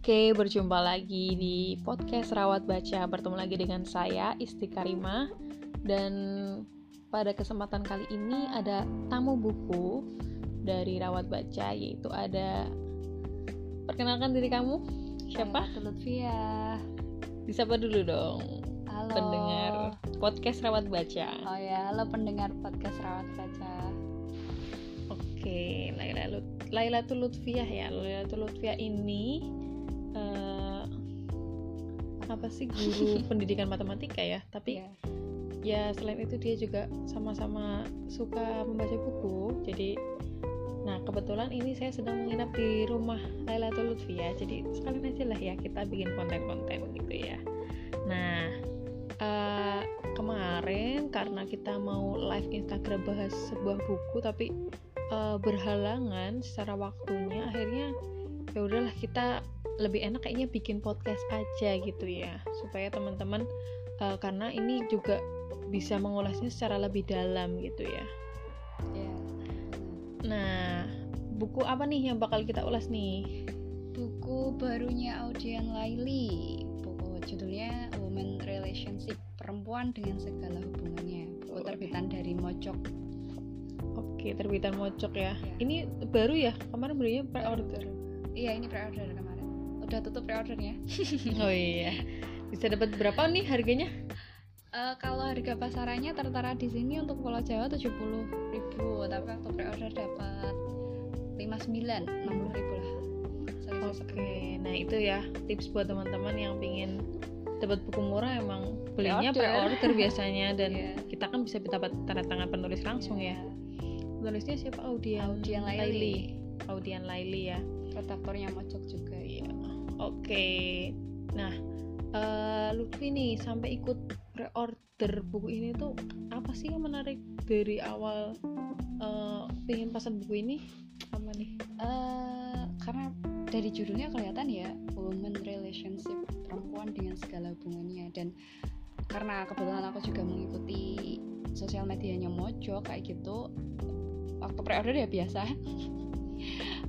Oke, berjumpa lagi di podcast Rawat Baca. Bertemu lagi dengan saya, Isti Karimah. Dan pada kesempatan kali ini ada tamu buku dari Rawat Baca, yaitu ada... Perkenalkan diri kamu, siapa? Saya Lutfia. Disapa dulu dong, Halo. pendengar podcast Rawat Baca. Oh ya, halo pendengar podcast Rawat Baca. Oke, Laila Lut Lailatul Lutfiah ya. Lailatul Lutfiah ini eh, apa sih guru pendidikan matematika ya? Tapi Iya. ya selain itu dia juga sama-sama suka membaca buku. Jadi nah kebetulan ini saya sedang menginap di rumah Lailatul Lutfiah. Jadi sekalian aja lah ya kita bikin konten-konten gitu ya. Nah, eh, kemarin karena kita mau live Instagram bahas sebuah buku tapi eh, berhalangan secara waktunya akhirnya ya udahlah kita lebih enak kayaknya bikin podcast aja gitu ya supaya teman-teman eh, karena ini juga bisa mengulasnya secara lebih dalam gitu ya Ya. nah buku apa nih yang bakal kita ulas nih Buku barunya Audian Laili. Buku judulnya Women Relationship Perempuan dengan Segala Hubungannya. Buku terbitan dari Mojok. oke terbitan mocok ya Ya. ini baru ya kemarin belinya pre-order Iya, ini pre-order kemarin. Udah tutup pre-ordernya. oh iya bisa dapat berapa nih harganya Eh, kalau harga pasarannya tertera di sini untuk Pulau Jawa 70.000, tapi waktu pre-order dapat 59, 60.000 lah. Selisih Oke, nah itu ya tips buat teman-teman yang pingin dapat buku murah emang belinya Pre-order. biasanya dan Iya. kita kan bisa dapat tanda tangan penulis langsung ya. Penulisnya siapa? Audian, Audian Laili. Audian Laili ya. Redaktornya Mojok juga. Iya. Oke. Nah, eh Lutfi nih sampai ikut pre-order buku ini tuh apa sih yang menarik dari awal eh pengen pesan buku ini? Apa nih? Eh, karena dari judulnya kelihatan ya woman relationship perempuan dengan segala hubungannya dan karena kebetulan aku juga mengikuti sosial medianya Mojok kayak gitu waktu pre-order ya biasa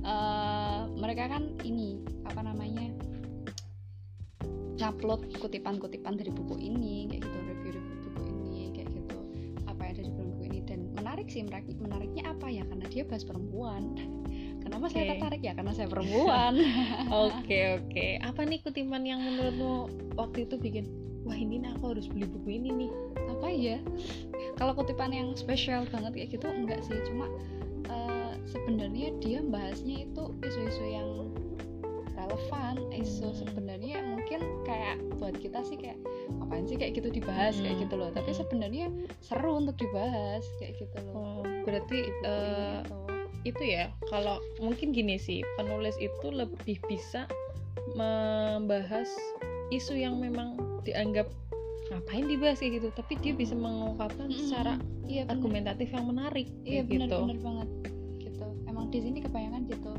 Eh, mereka kan ini apa namanya upload kutipan-kutipan dari buku ini kayak gitu review-review buku ini kayak gitu apa yang ada di buku ini. Dan menarik sih menarik menariknya apa ya? Karena dia bahas perempuan. Kenapa saya Oke. tertarik ya? Karena saya perempuan. Oke oke. Apa nih kutipan yang menurutmu waktu itu bikin wah ini nih aku harus beli buku ini nih. apa ya? Kalau kutipan yang spesial banget kayak gitu enggak sih. Cuma sebenarnya dia bahasnya itu isu-isu yang relevan isu Hmm. sebenarnya mungkin kayak buat kita sih kayak apaan sih kayak gitu dibahas kayak Hmm. gitu loh tapi Hmm. sebenarnya seru untuk dibahas kayak gitu loh Oh, berarti gitu. itu ya kalau mungkin gini sih penulis itu lebih bisa membahas isu yang memang dianggap ngapain dibahas kayak gitu tapi dia bisa mengungkapkan Mm-mm. secara iya bener. argumentatif yang menarik iya kayak gitu benar-benar banget gitu emang di sini kebanyakan gitu.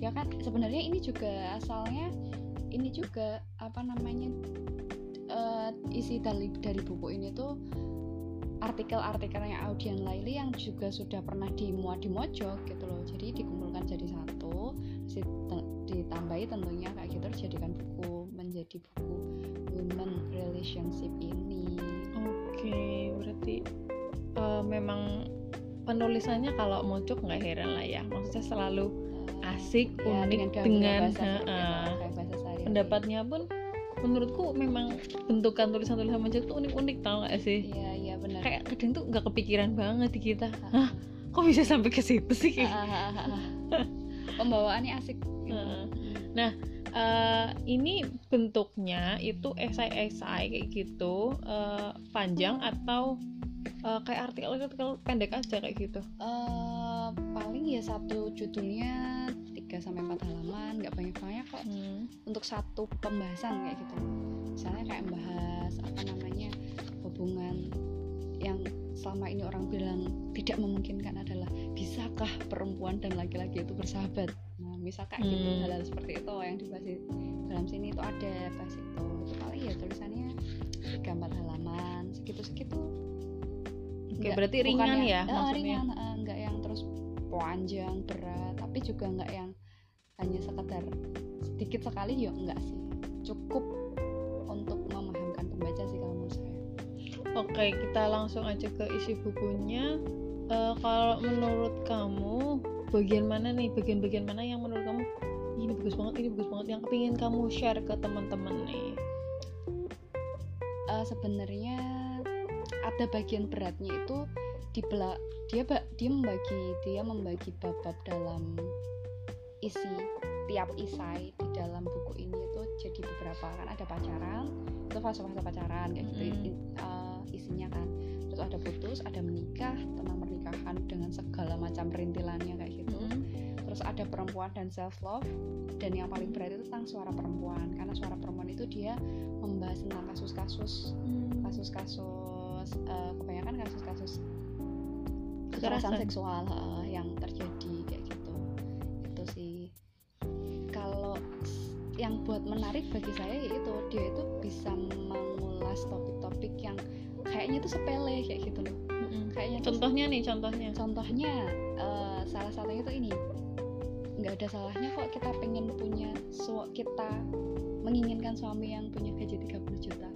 Dia kan sebenarnya ini juga asalnya ini juga apa namanya eh, isi dari dari buku ini tuh artikel-artikelnya Audian Laili yang juga sudah pernah dimuat di Mojok gitu loh. Jadi dikumpulkan jadi satu ditambahi tentunya kayak gitu dijadikan buku menjadi buku women relationship ini. Oke, berarti eh, memang penulisannya kalau mojok nggak heran lah ya. Maksudnya selalu asik, ya, unik dengan, bahasa bahasa sehari-hari. pendapatnya pun menurutku memang bentukan tulisan-tulisan mojok tuh unik-unik tau gak sih? iya iya benar Kayak kadang tuh nggak kepikiran banget di kita. Ah. Hah, kok bisa sampai ke situ sih? Ah, ah, ah, ah, ah. pembawaannya asik gitu. Heeh. Eh, ini bentuknya itu esai-esai kayak gitu eh, panjang atau eh, kayak artikel-artikel pendek aja kayak gitu. Eh, paling ya satu judulnya 3 sampai 4 halaman nggak banyak banyak kok Hmm. untuk satu pembahasan kayak gitu misalnya kayak membahas apa namanya hubungan yang selama ini orang bilang tidak memungkinkan adalah bisakah perempuan dan laki-laki itu bersahabat nah misal kayak gitu Hmm. hal-hal seperti itu yang dibahas di dalam sini itu ada bahas itu itu paling ya tulisannya tiga empat halaman segitu segitu Oke, berarti ringan ya maksudnya? ringan eh, nggak yang terus panjang berat tapi juga nggak yang hanya sekedar dikit sekali ya enggak sih. Cukup untuk memahamkan pembaca sih kalau menurut saya. Oke kita langsung aja ke isi bukunya. Uh, kalau menurut kamu bagian mana nih? Bagian-bagian mana yang menurut kamu ini bagus banget ini bagus banget yang kepingin kamu share ke teman-teman nih? Uh, sebenarnya ada bagian beratnya itu di dia dia membagi dia membagi bab-bab dalam isi tiap isai di dalam buku ini itu jadi beberapa. Kan ada pacaran itu fase-fase pacaran kayak gitu mm uh, isinya kan. Terus ada putus ada menikah tentang pernikahan dengan segala macam perintilannya kayak gitu. Mm terus ada perempuan dan self love dan yang paling berat itu tentang suara perempuan. Karena suara perempuan itu dia membahas tentang kasus-kasus mm. Kasus-kasus uh, kebanyakan kasus-kasus kekerasan. seksual uh, yang terjadi kayak gitu. Itu sih. Kalau yang buat menarik bagi saya yaitu dia itu bisa mengulas topik-topik yang kayaknya itu sepele kayak gitu loh. Mm-hmm. kayaknya contohnya nih contohnya. Contohnya uh, salah satunya itu ini. Nggak ada salahnya kok kita pengen punya su kita menginginkan suami yang punya gaji 30 juta.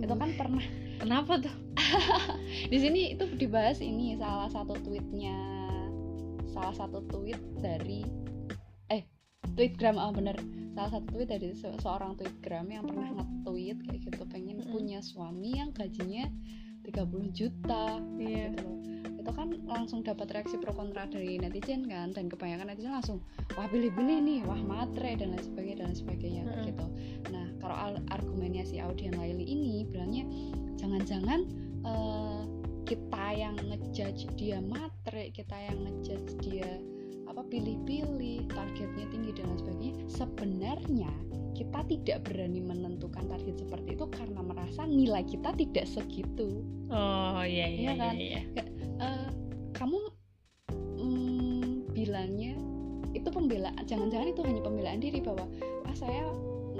Uh. itu kan pernah kenapa tuh di sini itu dibahas ini salah satu tweetnya salah satu tweet dari eh tweetgram ah oh, bener salah satu tweet dari se seorang tweetgram yang pernah nge-tweet kayak gitu pengen hmm. punya suami yang gajinya 30 juta yeah. gitu loh itu kan langsung dapat reaksi pro kontra dari netizen kan dan kebanyakan netizen langsung wah pilih-pilih nih wah matre dan lain sebagainya dan lain sebagainya hmm. gitu nah kalau argumennya si Audian Laili ini bilangnya jangan-jangan uh, kita yang ngejudge dia matre kita yang ngejudge dia apa pilih-pilih targetnya tinggi dan lain sebagainya sebenarnya kita tidak berani menentukan target seperti itu karena merasa nilai kita tidak segitu oh iya iya, iya kan iya, iya. Uh, kamu mm, bilangnya itu pembelaan jangan-jangan itu hanya pembelaan diri bahwa ah saya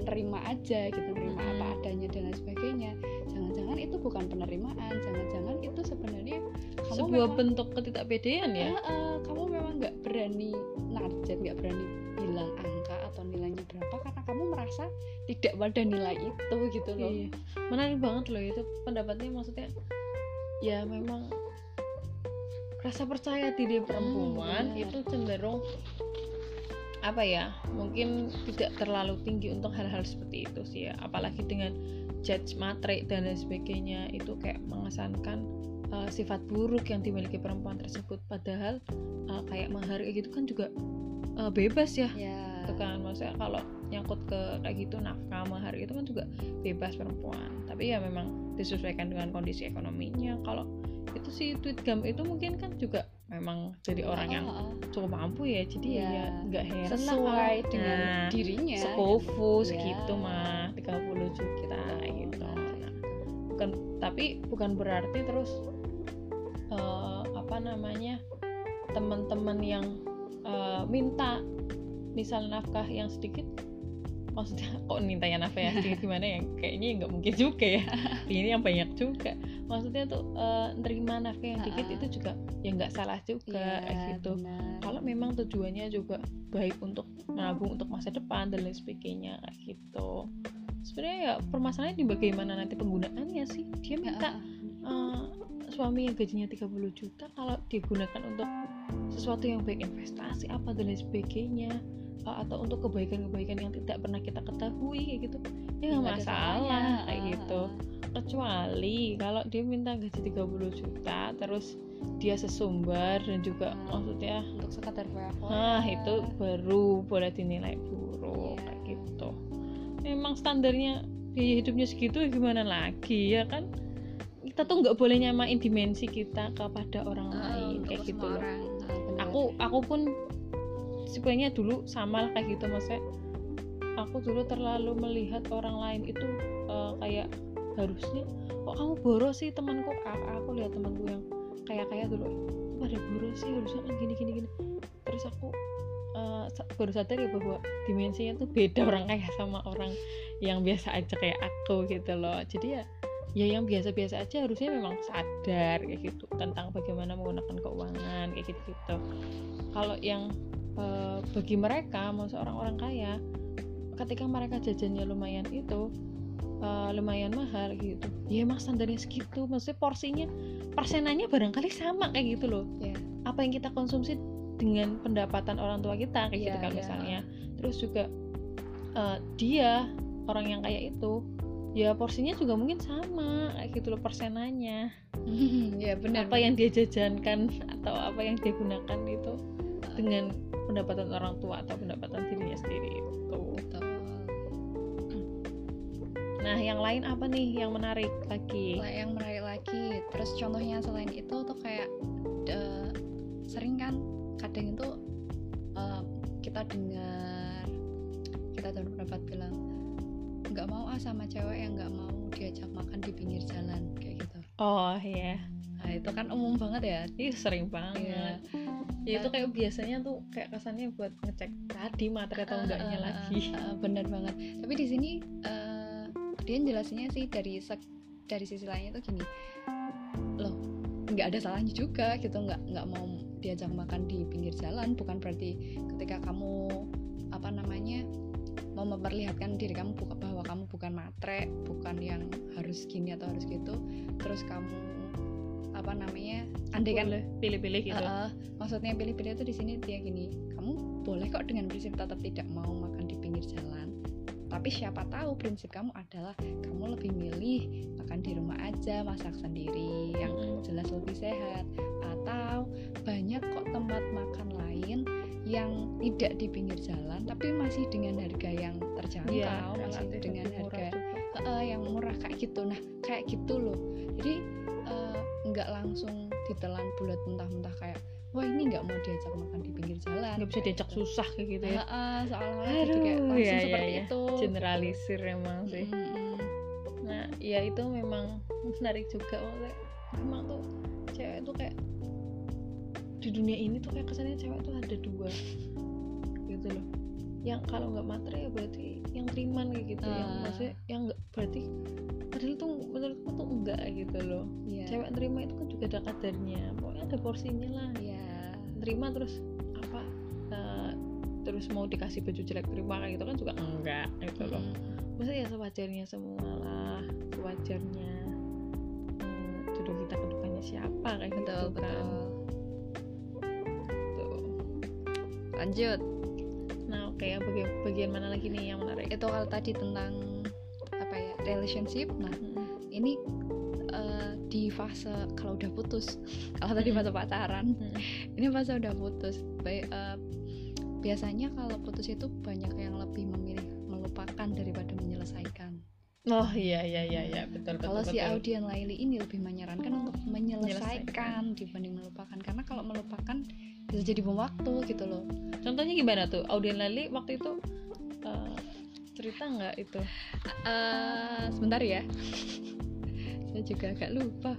nerima aja gitu nerima hmm. apa adanya dan lain sebagainya jangan-jangan itu bukan penerimaan jangan-jangan itu sebenarnya kamu sebuah memang, bentuk ketidakpedean ya? Uh, uh, kamu memang nggak berani narjet nggak berani bilang angka atau nilainya berapa karena kamu merasa tidak pada nilai itu gitu loh. Iya. menarik banget loh itu pendapatnya maksudnya ya memang rasa percaya diri perempuan hmm, itu cenderung apa ya mungkin tidak terlalu tinggi untuk hal-hal seperti itu sih ya. Apalagi dengan judge matre dan lain sebagainya itu kayak mengesankan uh, sifat buruk yang dimiliki perempuan tersebut. Padahal uh, kayak menghargai gitu kan juga uh, bebas ya. Yeah. itu kan? Maksudnya kalau nyangkut ke kayak gitu nafkah mahar itu kan juga bebas perempuan. Tapi ya memang disesuaikan dengan kondisi ekonominya. Kalau itu sih tweet gam itu mungkin kan juga memang jadi orang yang cukup mampu ya jadi ya, ya nggak heran sesuai dengan nah, dirinya sekofu ya. segitu mah 30 juta gitu. nah, bukan tapi bukan berarti terus uh, apa namanya teman-teman yang uh, minta misal nafkah yang sedikit maksudnya kok yang sedikit gimana ya? Kayaknya nggak mungkin juga ya. Ini yang banyak juga. Maksudnya tuh uh, nerima yang sedikit itu juga ya nggak salah juga yeah, gitu. kalau memang tujuannya juga baik untuk menabung untuk masa depan dan lain sebagainya gitu. Sebenarnya ya permasalahannya di bagaimana nanti penggunaannya sih. Dia minta uh, suami yang gajinya 30 juta kalau digunakan untuk sesuatu yang baik investasi apa dan lain sebagainya atau untuk kebaikan-kebaikan yang tidak pernah kita ketahui kayak gitu. Ya nggak masalah kayak gitu. Kecuali kalau dia minta gaji 30 juta terus dia sesumbar dan juga hmm. maksudnya untuk sekadar nah itu baru boleh dinilai buruk yeah. kayak gitu. Memang standarnya biaya hidupnya segitu gimana lagi ya kan? Kita tuh nggak boleh nyamain dimensi kita kepada orang uh, lain kayak gitu loh. orang. Uh, aku aku pun sebenarnya dulu sama lah kayak gitu maksudnya aku dulu terlalu melihat orang lain itu uh, kayak harusnya kok kamu boros sih temanku? Aku, aku lihat temanku yang kayak kayak dulu pada boros sih harusnya kan gini gini gini. Terus aku uh, baru sadar ya bahwa dimensinya tuh beda orang kaya sama orang yang biasa aja kayak aku gitu loh. Jadi ya ya yang biasa-biasa aja harusnya memang sadar kayak gitu tentang bagaimana menggunakan keuangan kayak gitu gitu kalau yang uh, bagi mereka mau seorang orang kaya ketika mereka jajannya lumayan itu uh, lumayan mahal gitu. Ya emang standarnya segitu. Maksudnya porsinya persenannya barangkali sama kayak gitu loh. Yeah. apa yang kita konsumsi dengan pendapatan orang tua kita kayak Iya, gitu kan iya. misalnya. Terus juga uh, dia orang yang kayak itu ya porsinya juga mungkin sama kayak gitu loh persenannya. Ya benar apa yang dia jajankan atau apa yang dia gunakan itu dengan pendapatan orang tua atau pendapatan dirinya sendiri itu nah yang lain apa nih yang menarik lagi? Yang menarik lagi terus contohnya selain itu tuh kayak eh, sering kan kadang itu eh, kita dengar kita dengar pendapat bilang nggak mau ah sama cewek yang nggak mau diajak makan di pinggir jalan kayak gitu. Oh iya. Nah itu kan umum banget ya. Ih, sering banget. Iya. Ya itu kayak biasanya tuh kayak kesannya buat ngecek tadi materi atau Ah, enggaknya ah, lagi. ah, bener banget. Tapi di sini eh, dia jelasinnya sih dari sek- dari sisi lainnya tuh gini. Loh nggak ada salahnya juga gitu nggak nggak mau diajak makan di pinggir jalan. Bukan berarti ketika kamu apa namanya mau memperlihatkan diri kamu bahwa kamu bukan matre bukan yang harus gini atau harus gitu. Terus kamu apa namanya andai kan pilih-pilih gitu Uh, uh, maksudnya pilih-pilih itu di sini dia gini, kamu boleh kok dengan prinsip tetap tidak mau makan di pinggir jalan. Tapi siapa tahu prinsip kamu adalah kamu lebih milih makan di rumah aja, masak sendiri yang Mm-mm. jelas lebih sehat. Atau banyak kok tempat makan lain yang tidak di pinggir jalan tapi masih dengan harga yang terjangkau, Iya, masih dengan harga eh, yang murah kayak gitu. Nah kayak gitu loh. Jadi eh, nggak langsung ditelan bulat mentah-mentah kayak wah ini nggak mau diajak makan di pinggir jalan. Nggak bisa diajak susah kayak gitu ya? Heeh, seolah-olah jadi kayak Aduh, langsung iya, seperti iya. itu. Generalisir emang sih. Mm-mm. nah ya itu memang menarik juga maksudnya. Emang tuh cewek tuh kayak di dunia ini tuh kayak kesannya cewek tuh ada dua gitu loh. Yang kalau nggak materi ya berarti yang teriman kayak gitu yang Ah. maksudnya yang nggak berarti padahal tuh menurutku tuh enggak gitu loh Iya. cewek terima itu kan juga ada kadarnya pokoknya ada porsinya lah Iya. terima terus apa eh, terus mau dikasih baju jelek terima kayak gitu kan juga enggak gitu loh Mm-mm. maksudnya ya sewajarnya semua lah sewajarnya hmm, jodoh kita ke depannya siapa kayak betul gitu kan betul Tuh. lanjut oke ya bagian, bagian mana lagi nih yang menarik? Itu kalau tadi tentang apa ya relationship. Nah Mm-mm. ini eh, di fase kalau udah putus. Kalau tadi Mm-mm. fase pacaran. Mm-mm. ini fase udah putus. Baik eh, biasanya kalau putus itu banyak yang lebih memilih melupakan daripada menyelesaikan. Oh iya iya iya iya. Betul betul kalau si. Audian Laili ini lebih menyarankan untuk menyelesaikan. dibanding melupakan. Karena kalau melupakan bisa jadi bom waktu gitu loh. Contohnya gimana tuh? Audien Lali waktu itu eh, cerita nggak itu? Eh, sebentar ya. Saya juga agak lupa.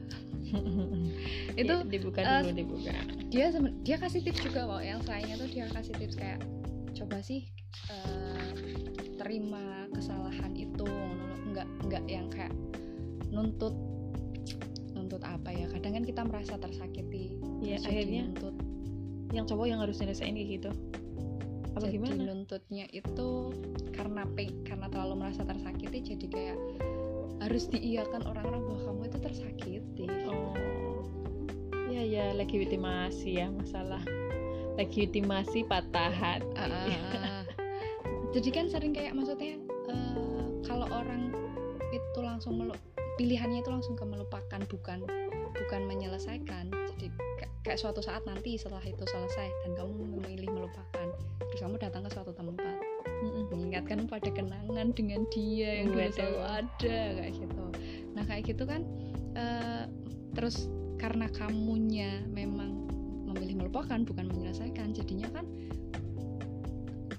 Itu Ya, dibuka eh, dulu dibuka. dia dia kasih tips juga kok. Yang selainnya tuh dia kasih tips kayak coba sih eh, terima kesalahan itu. Nggak nggak yang kayak nuntut nuntut apa ya? Kadang kan kita merasa tersakiti ya akhirnya nuntut yang cowok yang harus nyelesain kayak gitu. Apa jadi gimana? nuntutnya itu karena pe- karena terlalu merasa tersakiti jadi kayak harus diiyakan orang-orang bahwa kamu itu tersakiti. Oh, ya ya legitimasi ya masalah legitimasi patah hati. Ah, ah. jadi kan sering kayak maksudnya eh, kalau orang itu langsung melu- pilihannya itu langsung ke melupakan bukan bukan menyelesaikan kayak suatu saat nanti setelah itu selesai dan kamu memilih melupakan terus kamu datang ke suatu tempat Mm-mm. mengingatkan pada kenangan dengan dia yang dulu selalu ada kayak gitu nah kayak gitu kan eh, terus karena kamunya memang memilih melupakan bukan menyelesaikan jadinya kan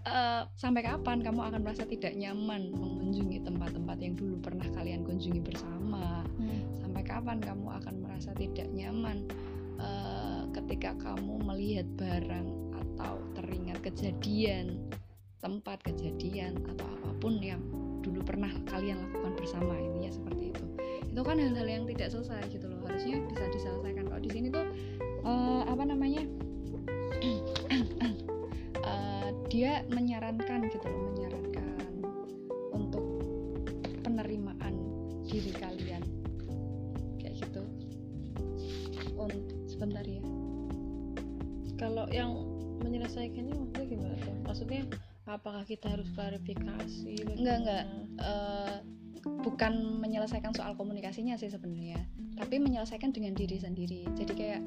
eh, sampai kapan kamu akan merasa tidak nyaman mengunjungi tempat-tempat yang dulu pernah kalian kunjungi bersama Hmm. sampai kapan kamu akan merasa tidak nyaman eh, ketika kamu melihat barang atau teringat kejadian tempat kejadian atau apa pun yang dulu pernah kalian lakukan bersama intinya seperti itu. Itu kan hal-hal yang tidak selesai gitu loh harusnya bisa diselesaikan. Kalau di sini tuh eh, apa namanya? Eh, dia menyarankan gitu loh menyarankan kalau yang menyelesaikannya maksudnya gimana tuh? Maksudnya apakah kita harus klarifikasi Enggak, enggak. Eh, bukan menyelesaikan soal komunikasinya sih sebenarnya tapi menyelesaikan dengan diri sendiri. Jadi kayak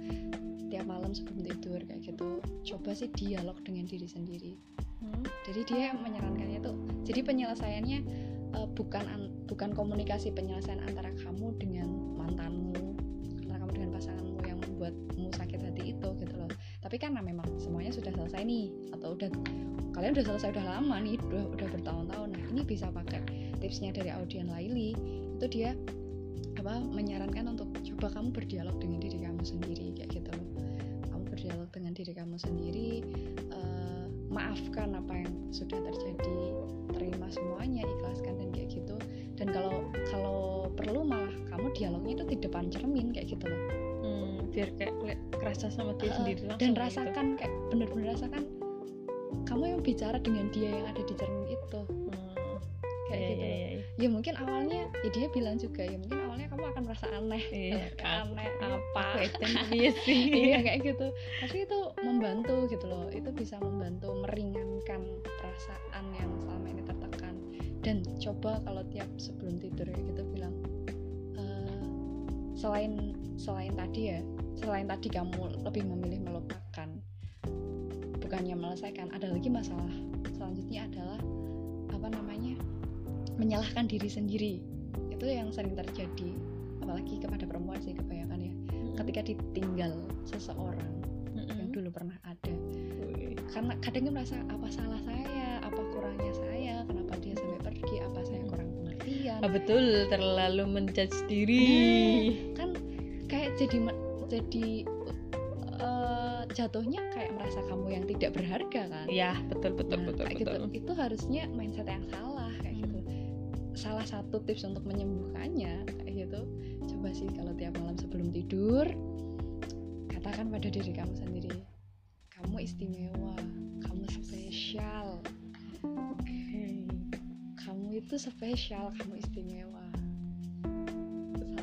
tiap malam sebelum tidur kayak gitu coba sih dialog dengan diri sendiri. Hmm? jadi dia menyarankannya tuh jadi penyelesaiannya eh, bukan an- bukan komunikasi penyelesaian antara kamu dengan mantanmu itu gitu loh. Tapi karena memang semuanya sudah selesai nih atau udah kalian udah selesai udah lama nih udah udah bertahun-tahun. Nah ini bisa pakai tipsnya dari audien Laili. Itu dia apa menyarankan untuk coba kamu berdialog dengan diri kamu sendiri kayak gitu loh. Kamu berdialog dengan diri kamu sendiri eh, maafkan apa yang sudah terjadi terima semuanya ikhlaskan dan kayak gitu. Dan kalau kalau perlu malah kamu dialognya itu di depan cermin kayak gitu loh biar kayak kerasa sama dia Eh, sendiri langsung dan kayak rasakan kayak bener-bener rasakan kamu yang bicara dengan dia yang ada di cermin itu. Gitu. Hmm, kayak iya, gitu loh. iya, iya. ya mungkin awalnya ya dia bilang juga ya mungkin awalnya kamu akan merasa aneh. Iya, Kayak aneh apa. iya sih. Iya kayak gitu. Tapi itu membantu gitu loh. Itu bisa membantu meringankan perasaan yang selama ini tertekan. Dan coba kalau tiap sebelum tidur kayak gitu bilang "Eh, selain selain tadi ya selain tadi kamu lebih memilih melupakan bukannya menyelesaikan ada lagi masalah selanjutnya adalah apa namanya menyalahkan diri sendiri. Itu yang sering terjadi apalagi kepada perempuan sih kebanyakan ya. Ketika ditinggal seseorang yang dulu pernah ada. Karena kadang dia merasa apa salah saya? Apa kurangnya saya? Kenapa dia sampai pergi? Apa saya kurang pengertian? Ah, betul. Terlalu menjudge diri. Kan kayak jadi jadi eh, jatuhnya kayak merasa kamu yang tidak berharga kan? Ya betul betul Nah, betul kayak betul. Gitu itu harusnya mindset yang salah kayak Hmm. gitu salah satu tips untuk menyembuhkannya kayak gitu. Coba sih kalau tiap malam sebelum tidur katakan pada diri kamu sendiri kamu istimewa kamu spesial. Kamu itu spesial kamu istimewa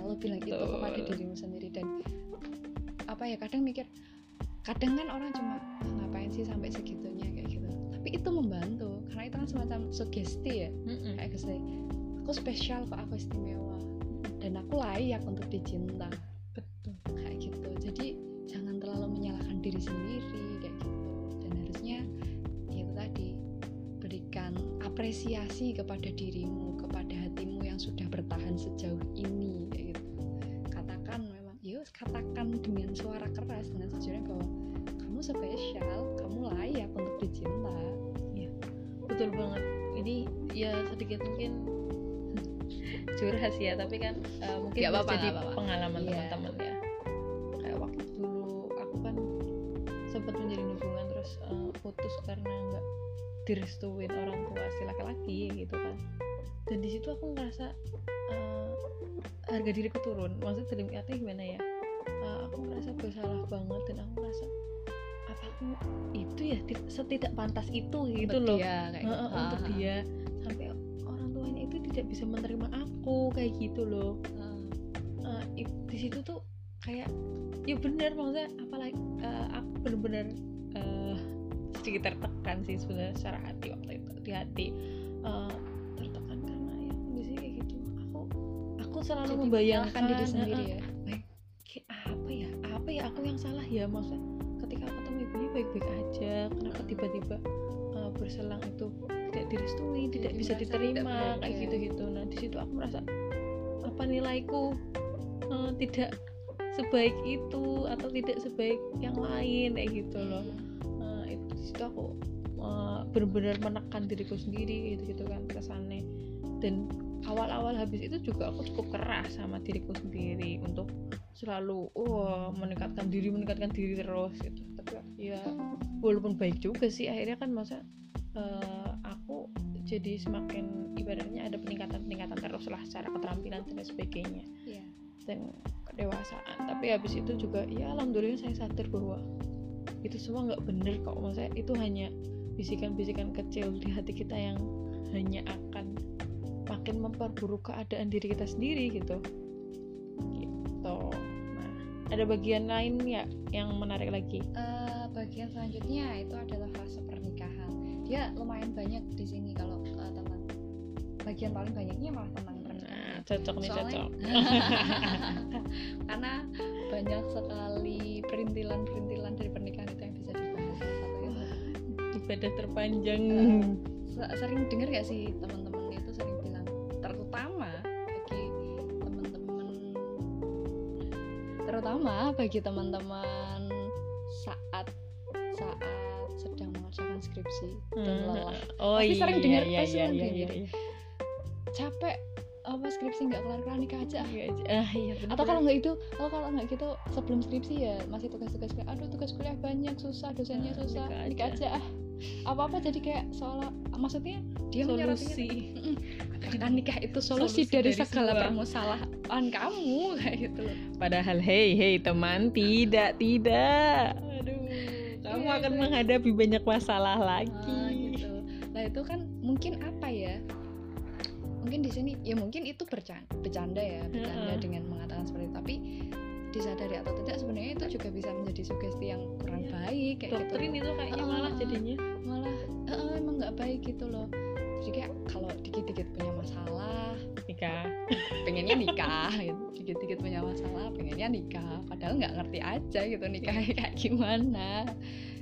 selalu bilang itu Betul. kepada dirimu sendiri dan apa ya kadang mikir kadang kan orang cuma "Ah, ngapain sih sampai segitunya? kayak gitu. Tapi itu membantu karena itu kan semacam sugesti ya. Mm-mm. kayak gitu aku spesial kok aku istimewa. Dan aku layak untuk dicinta. Betul. Kayak gitu. Jadi jangan terlalu menyalahkan diri sendiri kayak gitu. Dan harusnya ya itu tadi berikan apresiasi kepada dirimu kepada hatimu yang sudah bertahan sejauh ini kayak gitu sih ya tapi kan eh, mungkin jadi nggak apa-apa. pengalaman Iya. teman-teman ya. Kayak waktu dulu aku kan sempat menjalin hubungan terus eh, putus karena nggak direstuin orang tua si laki-laki gitu kan. Dan di situ aku ngerasa eh, harga diriku turun. Maksudnya dalam arti gimana ya? Eh, aku ngerasa bersalah banget dan aku ngerasa apa aku itu ya ti- setidak pantas itu gitu loh. dia kayak gitu. untuk Ah, dia. Sampai tidak bisa menerima aku kayak gitu loh. Eh, i- di situ tuh kayak ya bener maksudnya apalagi eh, aku bener-bener eh, sedikit tertekan sih sebenarnya secara hati waktu itu di hati. Eh, tertekan karena ya kondisi kayak gitu. Aku aku selalu Jadi membayangkan diri sendiri ya? Apa ya apa ya aku yang salah ya? Maksudnya ketika aku ketemu ibunya baik-baik aja kenapa tiba-tiba uh, berselang itu direstui tidak Jadi bisa tidak diterima kayak gitu-gitu. Nah di situ aku merasa apa nilaiku uh, tidak sebaik itu atau tidak sebaik yang lain kayak gitu loh. Nah, itu di situ aku uh, benar-benar menekan diriku sendiri gitu gitu kan kesannya dan awal-awal habis itu juga aku cukup keras sama diriku sendiri untuk selalu wah meningkatkan diri meningkatkan diri terus gitu. Tapi ya walaupun baik juga sih akhirnya kan masa eh, aku jadi semakin ibaratnya ada peningkatan peningkatan terus lah secara keterampilan dan sebagainya. Iya. dan kedewasaan. Tapi habis itu juga ya alhamdulillah saya sadar bahwa itu semua nggak bener kok. Maksudnya itu hanya bisikan-bisikan kecil di hati kita yang hanya akan makin memperburuk keadaan diri kita sendiri gitu. Gitu. Nah ada bagian lain ya yang menarik lagi? Eh, bagian selanjutnya itu adalah fase pernikahan dia lumayan banyak di sini kalau eh, tentang bagian paling banyaknya malah tentang nah pernikahan cocok nih Soalnya- cocok. Karena banyak sekali perintilan-perintilan dari pernikahan itu yang bisa dibahas salah satunya ibadah terpanjang. Se- sering dengar gak sih teman-teman itu sering bilang terutama bagi teman-teman terutama bagi teman-teman saat skripsi dan Hmm, lelah. oh Pasti iya sering dengar, iya iya iya dengar. iya capek apa skripsi nggak kelar-kelar nikah aja. Ah. iya. Ah iya bener atau kalau nggak itu kalau kalau nggak gitu sebelum skripsi ya masih tugas-tugas kuliah. Aduh tugas kuliah banyak susah dosennya Ah, susah nikah nikah aja. aja. Ah apa-apa jadi kayak seolah maksudnya dia solusi. apakah nikah itu solusi, Solusi dari, dari segala permasalahan kamu kayak gitu padahal hei hei teman tidak tidak kamu Iya, akan itu. menghadapi banyak masalah Ah, lagi gitu nah itu kan mungkin apa ya mungkin di sini ya mungkin itu bercanda, bercanda ya bercanda Heeh. dengan mengatakan seperti itu tapi disadari atau tidak sebenarnya itu juga bisa menjadi sugesti yang kurang Iya. baik kayak doktrin gitu itu kayaknya Ah, malah ah, ah. jadinya malah eh, emang nggak baik gitu loh jadi kayak kalau dikit-dikit punya masalah nikah pengennya nikah gitu dikit-dikit punya masalah pengennya nikah padahal nggak ngerti aja gitu nikah kayak gimana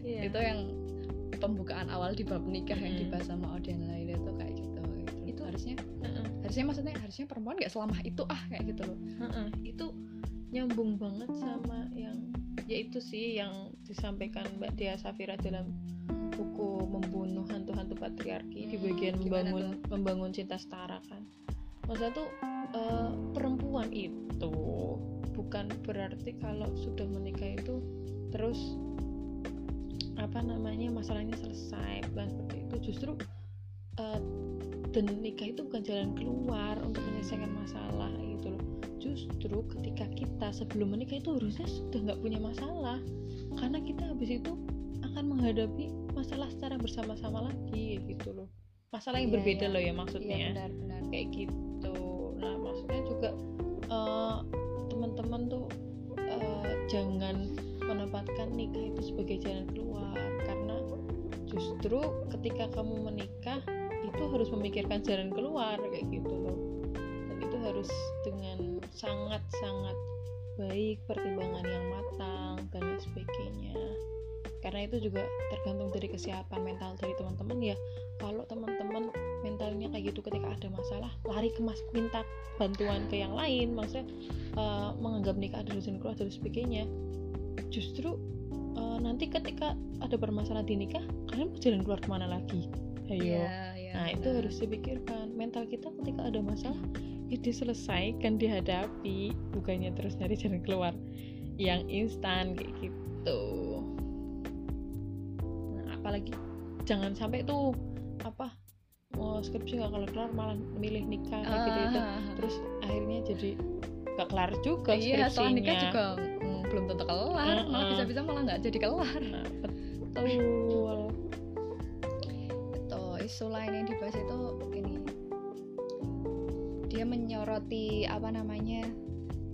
Iya. itu yang pembukaan awal di bab nikah yang Mm-mm. dibahas sama Auden Laila itu kayak gitu, gitu. Itu- harusnya Heeh, harusnya maksudnya harusnya perempuan nggak selama itu ah kayak gitu loh heeh. itu nyambung banget sama yang yaitu sih yang disampaikan Mbak Dia Safira dalam buku membunuh hantu-hantu patriarki di Hmm, bagian gimana membangun membangun cinta setara kan? Maksudnya tuh eh, perempuan itu bukan berarti kalau sudah menikah itu terus apa namanya masalahnya selesai bukan seperti itu. Justru eh, dan nikah itu bukan jalan keluar untuk menyelesaikan masalah gitu loh. Justru ketika kita sebelum menikah itu harusnya sudah nggak punya masalah. Karena kita habis itu akan menghadapi masalah secara bersama-sama lagi gitu loh. Masalah yang Iya, berbeda iya. loh ya maksudnya. Iya benar-benar kayak gitu. Nah maksudnya juga eh, teman-teman tuh eh, jangan menempatkan nikah itu sebagai jalan keluar. Karena justru ketika kamu menikah itu harus memikirkan jalan keluar kayak gitu loh. Dan itu harus dengan sangat-sangat baik pertimbangan yang matang dan sebagainya karena itu juga tergantung dari kesiapan mental dari teman-teman ya. Kalau teman-teman mentalnya kayak gitu ketika ada masalah lari ke mas minta bantuan ke yang lain maksudnya eh, menganggap nikah ada keluar dan sebagainya justru eh, nanti ketika ada bermasalah di nikah kalian mau jalan keluar ke mana lagi? Ayo. Iya, iya, nah itu benar. harus dipikirkan. Mental kita ketika ada masalah ya diselesaikan dihadapi bukannya terus nyari jalan keluar yang instan kayak gitu apalagi jangan sampai tuh apa mau skripsi nggak kelar kelar malah milih nikah kayak gitu gitu terus akhirnya jadi nggak kelar juga iya soal nikah skripsinya. juga mm, belum tentu kelar. Malah Heeh. bisa-bisa malah nggak jadi kelar. Nah, betul. Itu isu lain yang dibahas itu ini. Dia menyoroti apa namanya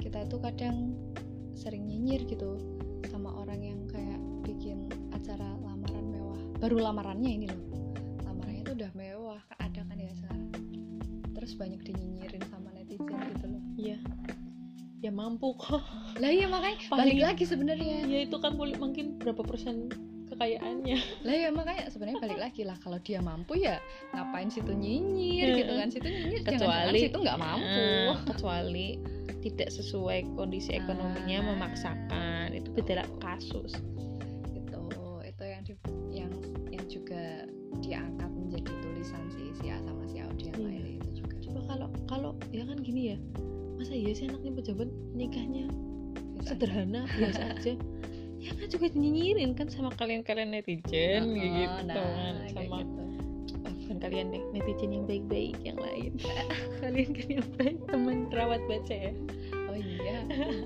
kita tuh kadang sering nyinyir gitu baru lamarannya ini loh. Lamarannya tuh udah mewah kan ada kan ya sekarang. Terus banyak dinyinyirin sama netizen gitu loh. Iya. Ya mampu kok. Lah iya makanya Paling- balik lagi sebenarnya. Ya itu kan boleh mungkin berapa persen kekayaannya. Lah ya makanya sebenarnya balik lagi lah. Kalau dia mampu ya ngapain situ nyinyir gitu kan? Situ nyinyir Kecuali- situ nggak mampu. Eh, kecuali tidak sesuai kondisi ekonominya Ah. memaksakan. Itu beda kasus diangkat menjadi tulisan si si A sama si Audi yang Iya. lain itu juga. Coba kalau kalau ya kan gini ya masa iya sih anaknya pejabat nikahnya? Biasa sederhana biasa aja. Ya kan juga nyinyirin kan sama kalian-kalian netizen Oh, gitu nah, kan sama gitu. ah, bukan kalian deh netizen yang baik-baik yang lain. Kalian kan yang baik teman rawat baca ya. Oh iya.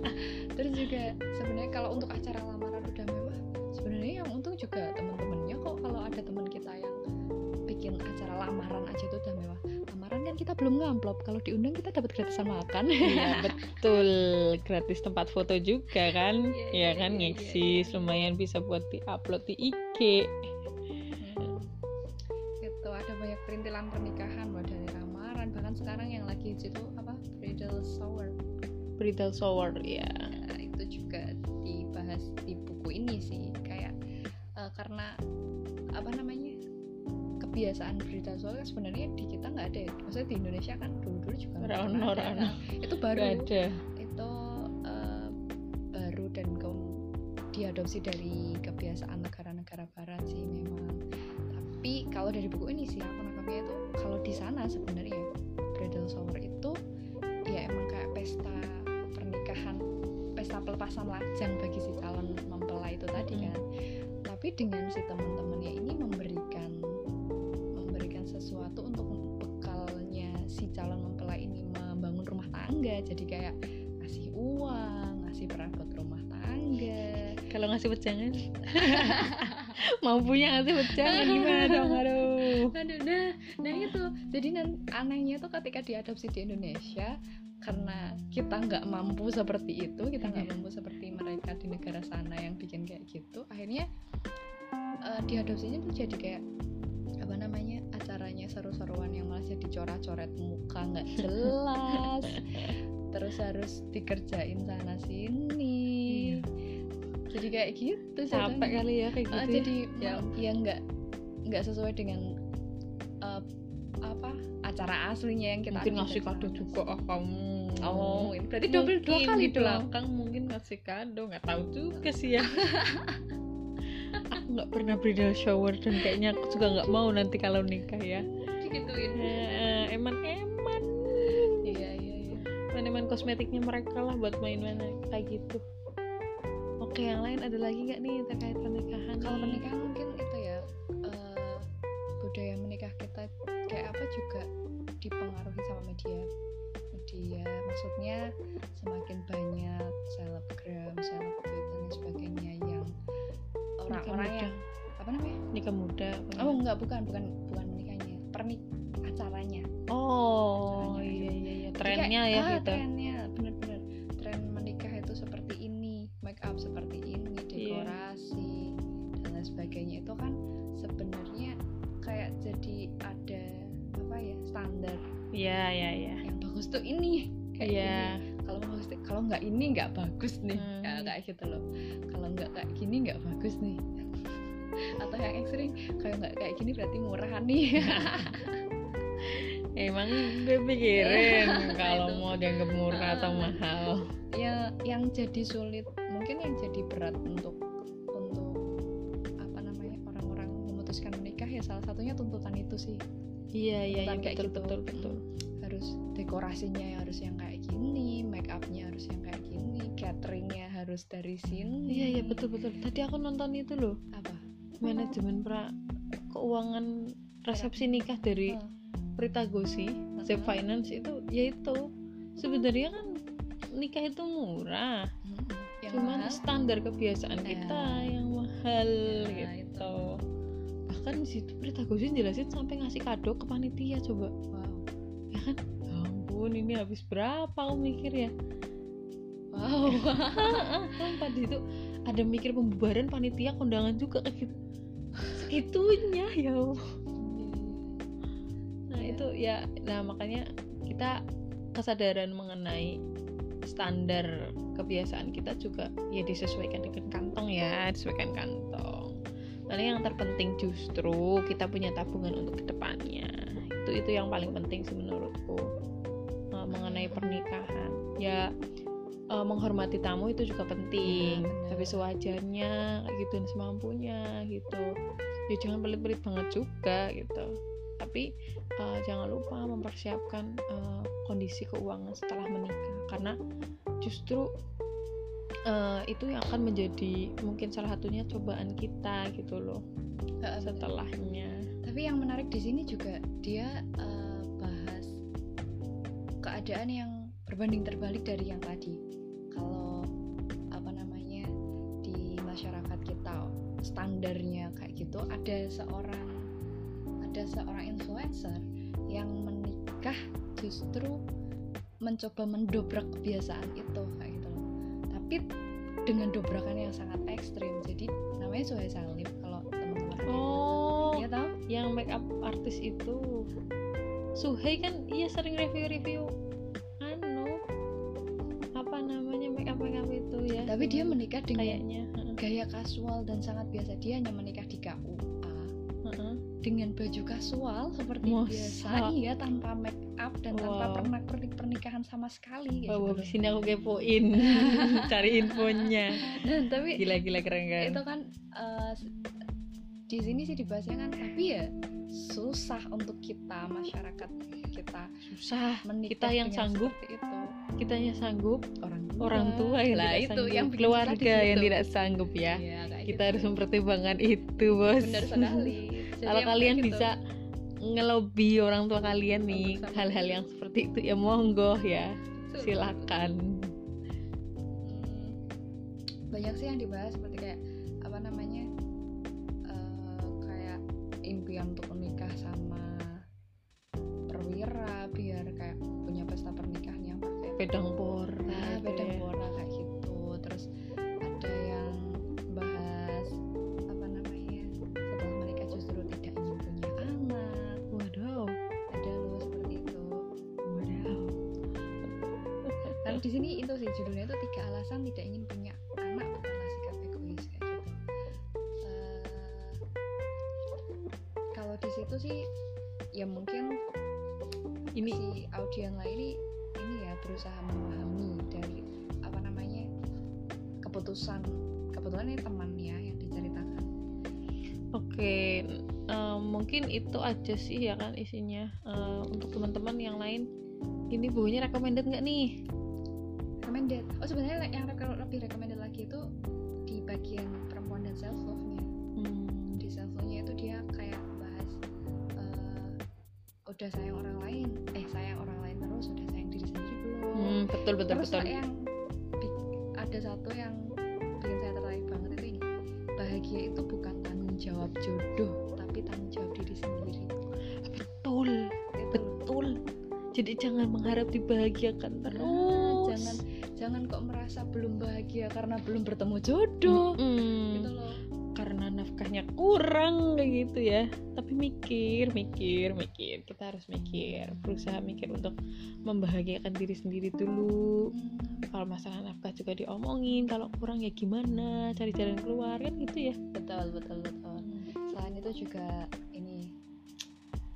Terus juga sebenarnya kalau untuk acara lamaran kita belum ngamplop. Kalau diundang kita dapat gratisan makan. Iya betul. Gratis tempat foto juga kan. Iya, ya kan iya, iya, ngeksis iya. lumayan bisa buat diupload di IG gitu ada banyak perintilan pernikahan. Mulai dari lamaran. Bahkan sekarang yang lagi hits itu apa? Bridal shower. Bridal shower ya Nah, itu juga dibahas di buku ini sih. Kayak eh, karena apa namanya kebiasaan shower kan sebenarnya di kita nggak ada ya maksudnya di Indonesia kan dulu dulu juga Rano, ada. rano. Nah, itu baru Gak ada itu eh, baru dan ke- diadopsi dari kebiasaan negara-negara barat sih memang tapi kalau dari buku ini sih aku nangkapnya itu kalau di sana sebenarnya bridal shower itu ya emang kayak pesta pernikahan pesta pelepasan lajang bagi si calon mempelai itu tadi Mm. kan tapi dengan si teman-temannya tangga jadi kayak ngasih uang ngasih perabot rumah tangga. Kalau ngasih wejangan mampunya ngasih wejangan gimana dong? Aduh. Aduh, nah, nah itu. Jadi nan- anehnya tuh ketika diadopsi di Indonesia karena kita nggak mampu seperti itu kita nggak mampu seperti mereka di negara sana yang bikin kayak gitu akhirnya eh, diadopsinya tuh jadi kayak seru-seruan yang malah jadi coret-coret muka nggak jelas. Terus harus dikerjain sana sini. Jadi kayak gitu Iya. capek kali ya kayak gitu Ah, ya. jadi Ya ya nggak nggak sesuai dengan eh, apa acara aslinya yang kita mungkin ngasih kado juga oh kamu. Oh ini berarti double dua kali di dong. belakang mungkin ngasih kado nggak tahu juga sih ya aku nggak pernah bridal shower dan kayaknya aku juga nggak mau nanti kalau nikah ya. Gituin Eh, eman eman iya iya iya. Eman eman kosmetiknya mereka lah buat main-main kayak gitu. Oke yang lain ada lagi nggak nih terkait pernikahan? Kalau pernikahan mungkin itu ya eh, budaya menikah kita kayak apa juga nikah muda apa Oh enggak bukan bukan bukan menikahnya pernik acaranya. Oh Acaranya. iya iya iya trennya kayak, ya ah, gitu. trennya bener-bener tren menikah itu seperti ini make up seperti ini Iya. dekorasi dan lain sebagainya. Itu kan sebenarnya kayak jadi ada apa ya standar iya iya iya. yang bagus tuh ini kayak iya. kalau bagus kalau nggak ini nggak bagus nih. Hmm. ya, kayak gitu loh. Kalau nggak kayak gini nggak bagus nih atau yang ekstrim. Kayak nggak kayak gini berarti murah nih. Emang gue pikirin Nah, kalau itu. mau dianggap murah atau Ah. mahal. Ya yang jadi sulit mungkin yang jadi berat untuk untuk apa namanya orang-orang memutuskan menikah ya salah satunya tuntutan itu sih. Iya iya iya Tuntutan kayak betul gitu. betul betul. Hmm, harus dekorasinya ya harus yang kayak gini make upnya harus yang kayak gini cateringnya harus dari sini. Iya iya betul betul. Tadi aku nonton itu loh. Apa manajemen pra. Keuangan resepsi nikah dari Hmm. Prita Gosi Zep Hmm. Finance itu yaitu sebenarnya kan nikah itu murah. Hmm, yang cuman mahal. standar kebiasaan Nah. kita yang mahal Nah, gitu. Bahkan di situ Prita Gosi jelasin sampai ngasih kado ke panitia coba. Wow. Ya kan? Ya ampun ini habis berapa aku mikir ya? Wow. Tanpa di situ ada mikir pembubaran panitia kondangan juga kayak gitu segitunya ya nah itu ya. Nah makanya kita kesadaran mengenai standar kebiasaan kita juga ya disesuaikan dengan kantong ya disesuaikan kantong. Lalu yang terpenting justru kita punya tabungan untuk ke depannya. Itu itu yang paling penting sih menurutku Uh, mengenai pernikahan. Ya uh, menghormati tamu itu juga penting. Benar. tapi sewajarnya kayak gitu dan semampunya gitu. Ya jangan pelit-pelit banget juga gitu. Tapi uh, jangan lupa mempersiapkan uh, kondisi keuangan setelah menikah. Karena justru uh, itu yang akan menjadi mungkin salah satunya cobaan kita gitu loh setelahnya. Tapi yang menarik di sini juga dia eh, bahas keadaan yang berbanding terbalik dari yang tadi kalau apa namanya di masyarakat kita standarnya kayak gitu ada seorang ada seorang influencer yang menikah justru mencoba mendobrak kebiasaan itu kayak gitu loh. Tapi dengan dobrakan yang sangat ekstrim jadi namanya Suhai Salif kalau teman-teman oh ya tahu yang make up artis itu. Suhei kan iya sering review-review tapi dia Cuman menikah dengan kayaknya gaya kasual dan sangat biasa dia hanya menikah di KUA heeh. dengan baju kasual seperti Masa? biasa iya tanpa make up dan tanpa Wow. pernak pernik pernikahan sama sekali kayak Wow, gitu sini aku kepoin cari infonya Nah, tapi gila gila keren kan itu kan s- di sini sih dibahasnya kan tapi ya susah untuk kita masyarakat kita susah. menikah Kita yang sanggup. itu. Kitanya sanggup. Orang tua, orang tua yang lah tidak itu sanggup. yang keluarga yang situ. tidak sanggup ya. Kayak kita gitu. harus mempertimbangkan itu bos. Benar sekali. Jadi kalau yang kalian gitu. bisa ngelobi orang tua kalian nih hal-hal yang seperti itu ya monggo ya. Betul. silakan. Hmm, banyak sih yang dibahas seperti kayak apa namanya eh, kayak impian untuk menikah perwira biar kayak punya pesta pernikahan yang pakai pedang pora nah, gitu ya. pora kayak gitu. Terus ada yang bahas apa namanya setelah menikah justru tidak ingin punya anak. Waduh. Ada loh seperti itu. Waduh. Karena di sini itu sih judulnya itu tiga alasan tidak ingin punya anak bukanlah sikap egois kayak gitu. Eh, kalau di situ sih ya mungkin ini si lain ini ini ya berusaha memahami dari apa namanya keputusan kebetulan ini temannya yang diceritakan. oke em, mungkin itu aja sih ya kan isinya Eh, untuk teman-teman yang lain ini bukunya recommended nggak nih Recommended. Oh sebenarnya yang rek- lebih recommended lagi itu di bagian perempuan dan self love nya. Hmm, di self nya itu dia kayak bahas eh, udah sayang orang betul betul terus betul. yang ada satu yang bikin saya tertarik banget itu ini. Bahagia itu bukan tanggung jawab jodoh tapi tanggung jawab diri sendiri. Betul itu betul. Jadi jangan mengharap dibahagiakan Nah, terus. jangan jangan kok merasa belum bahagia karena belum bertemu jodoh. Mm-mm. gitu loh. Karena nafkahnya kurang kayak gitu ya. Tapi mikir mikir mikir kita harus mikir berusaha mikir untuk membahagiakan diri sendiri dulu. Kalau masalah nafkah juga diomongin kalau kurang ya gimana cari jalan keluar kan gitu ya. Betul betul betul. Selain itu juga ini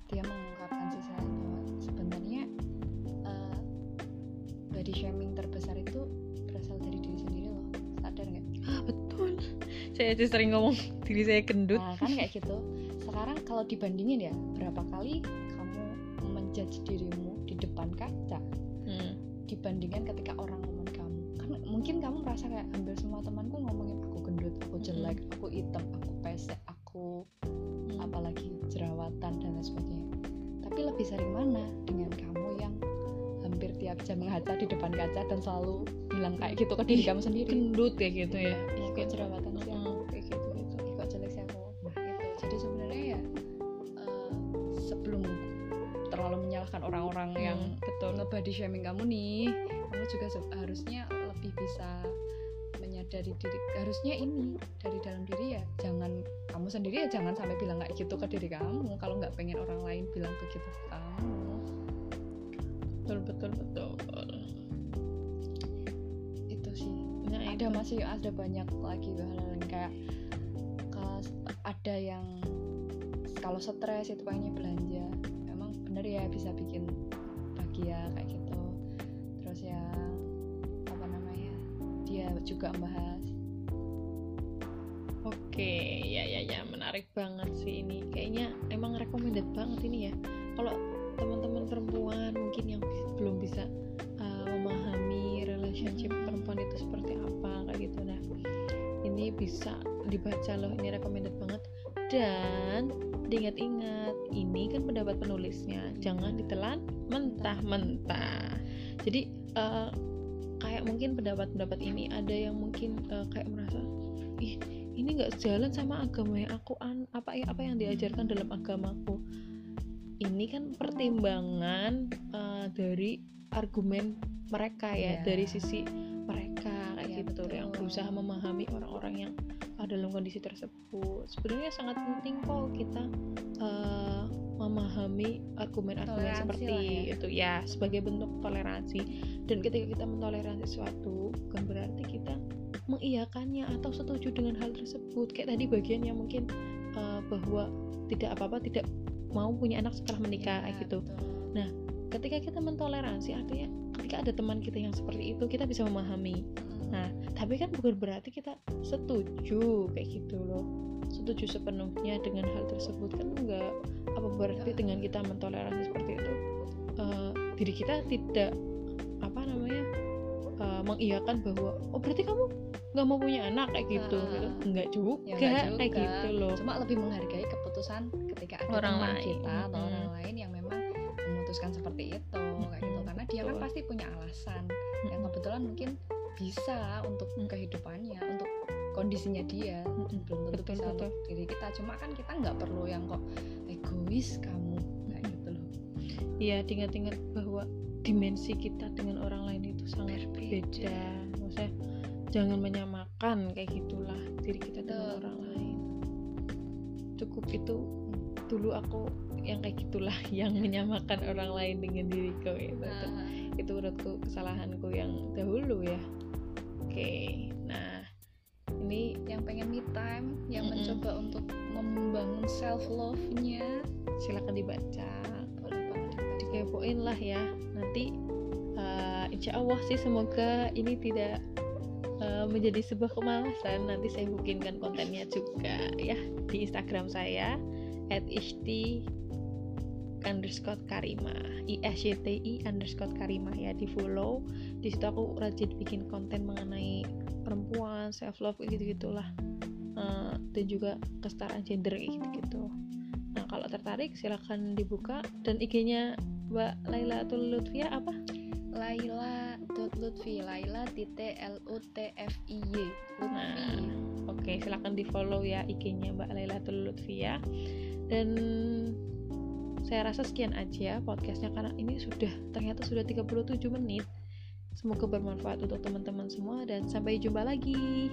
dia mengungkapkan sisi lain bahwa sebenarnya eh, body shaming terbesar itu berasal dari diri sendiri loh. Sadar nggak? Ah betul. Saya aja sering ngomong diri saya gendut. Nah kan kayak gitu. Sekarang kalau dibandingin ya berapa kali menjudge dirimu di depan kaca Hmm. dibandingkan ketika orang ngomong kamu. Kan mungkin kamu merasa kayak hampir semua temanku ngomongin aku gendut aku jelek aku hitam aku pesek aku Hmm. apalagi jerawatan dan lain sebagainya. Tapi lebih sering mana dengan kamu yang hampir tiap jam mengaca di depan kaca dan selalu bilang kayak gitu ke diri kamu sendiri? gendut kayak gitu ya? Ih kok jerawatan sih shaming kamu nih. Kamu juga harusnya lebih bisa menyadari diri harusnya ini dari dalam diri ya jangan kamu sendiri ya jangan sampai bilang kayak gitu ke diri kamu kalau nggak pengen orang lain bilang begitu ke kamu. Betul betul betul. Itu sih. Nah, ada itu. masih ada banyak lagi hal-hal yang kayak ada yang kalau stres itu pengennya belanja memang bener ya bisa bikin bahagia kayak gitu dia juga membahas Oke, ya ya ya menarik banget sih ini. Kayaknya emang recommended banget ini ya. Kalau teman-teman perempuan mungkin yang belum bisa uh, memahami relationship perempuan itu seperti apa kayak gitu nah. Ini bisa dibaca loh, ini recommended banget. Dan diingat-ingat, ini kan pendapat penulisnya, jangan ditelan mentah-mentah. Jadi uh, mungkin pendapat-pendapat ini ada yang mungkin uh, kayak merasa ih ini nggak sejalan sama agama yang aku an apa ya apa yang diajarkan dalam agamaku ini kan pertimbangan uh, dari argumen mereka ya, Iya. dari sisi mereka kayak Iya, gitu betul. yang berusaha memahami orang-orang yang dalam kondisi tersebut. Sebenarnya sangat penting kok kita uh, memahami argumen-argumen Toleransi seperti ya. itu ya sebagai bentuk toleransi. Dan ketika kita mentoleransi sesuatu bukan berarti kita mengiyakannya atau setuju dengan hal tersebut. Kayak tadi bagian yang mungkin uh, bahwa tidak apa-apa tidak mau punya anak setelah menikah kayak gitu. betul. Ketika kita mentoleransi artinya ketika ada teman kita yang seperti itu kita bisa memahami. Nah, tapi kan bukan berarti kita setuju kayak gitu loh. Setuju sepenuhnya dengan hal tersebut kan enggak apa berarti Ya. dengan kita mentoleransi seperti itu eh, diri kita tidak apa namanya eh, mengiyakan bahwa oh berarti kamu nggak mau punya anak kayak gitu, Ah. gitu. enggak juga, Ya, enggak kayak juga. gitu loh cuma lebih menghargai keputusan ketika ada Orang lain. kita atau Mm-mm. orang lain yang memang memutuskan seperti itu kayak gitu Mm-mm, karena dia kan pasti punya alasan yang Mm-mm. kebetulan mungkin bisa untuk Mm. kehidupannya untuk kondisinya dia Mm-mm. belum tentu Betul, bisa betul. untuk diri kita cuma kan kita nggak perlu yang kok egois kamu kayak gitu loh Iya, ingat-ingat bahwa dimensi kita dengan orang lain itu sangat Berbeda. beda. Maksudnya jangan menyamakan kayak gitulah diri kita dengan orang lain. Cukup itu dulu aku yang kayak gitulah yang menyamakan orang lain dengan diriku itu. Itu, Nah, itu menurutku kesalahanku yang dahulu ya. Oke. Nah, ini yang pengen me time yang Mm-mm. mencoba untuk membangun self love nya silakan dibaca. boleh dikepoin lah ya nanti uh, insya Allah sih semoga ini tidak uh, menjadi sebuah kemalasan nanti saya bikinkan kontennya juga ya di Instagram saya at underscore karima. I underscore karima. Ya di follow. Di situ aku rajin bikin konten mengenai perempuan self love gitu gitulah Uh, dan juga kesetaraan gender gitu gitu nah kalau tertarik silahkan dibuka. Dan IG-nya Mbak Laila atau Lutfia apa? Laila Lutfi. Laila titik L U T F I Y. Lutfi Nah, Oke, silakan di follow ya IG-nya Mbak Lailatul Lutfia. Dan saya rasa sekian aja podcastnya karena ini sudah ternyata sudah 37 menit. Semoga bermanfaat untuk teman-teman semua dan sampai jumpa lagi.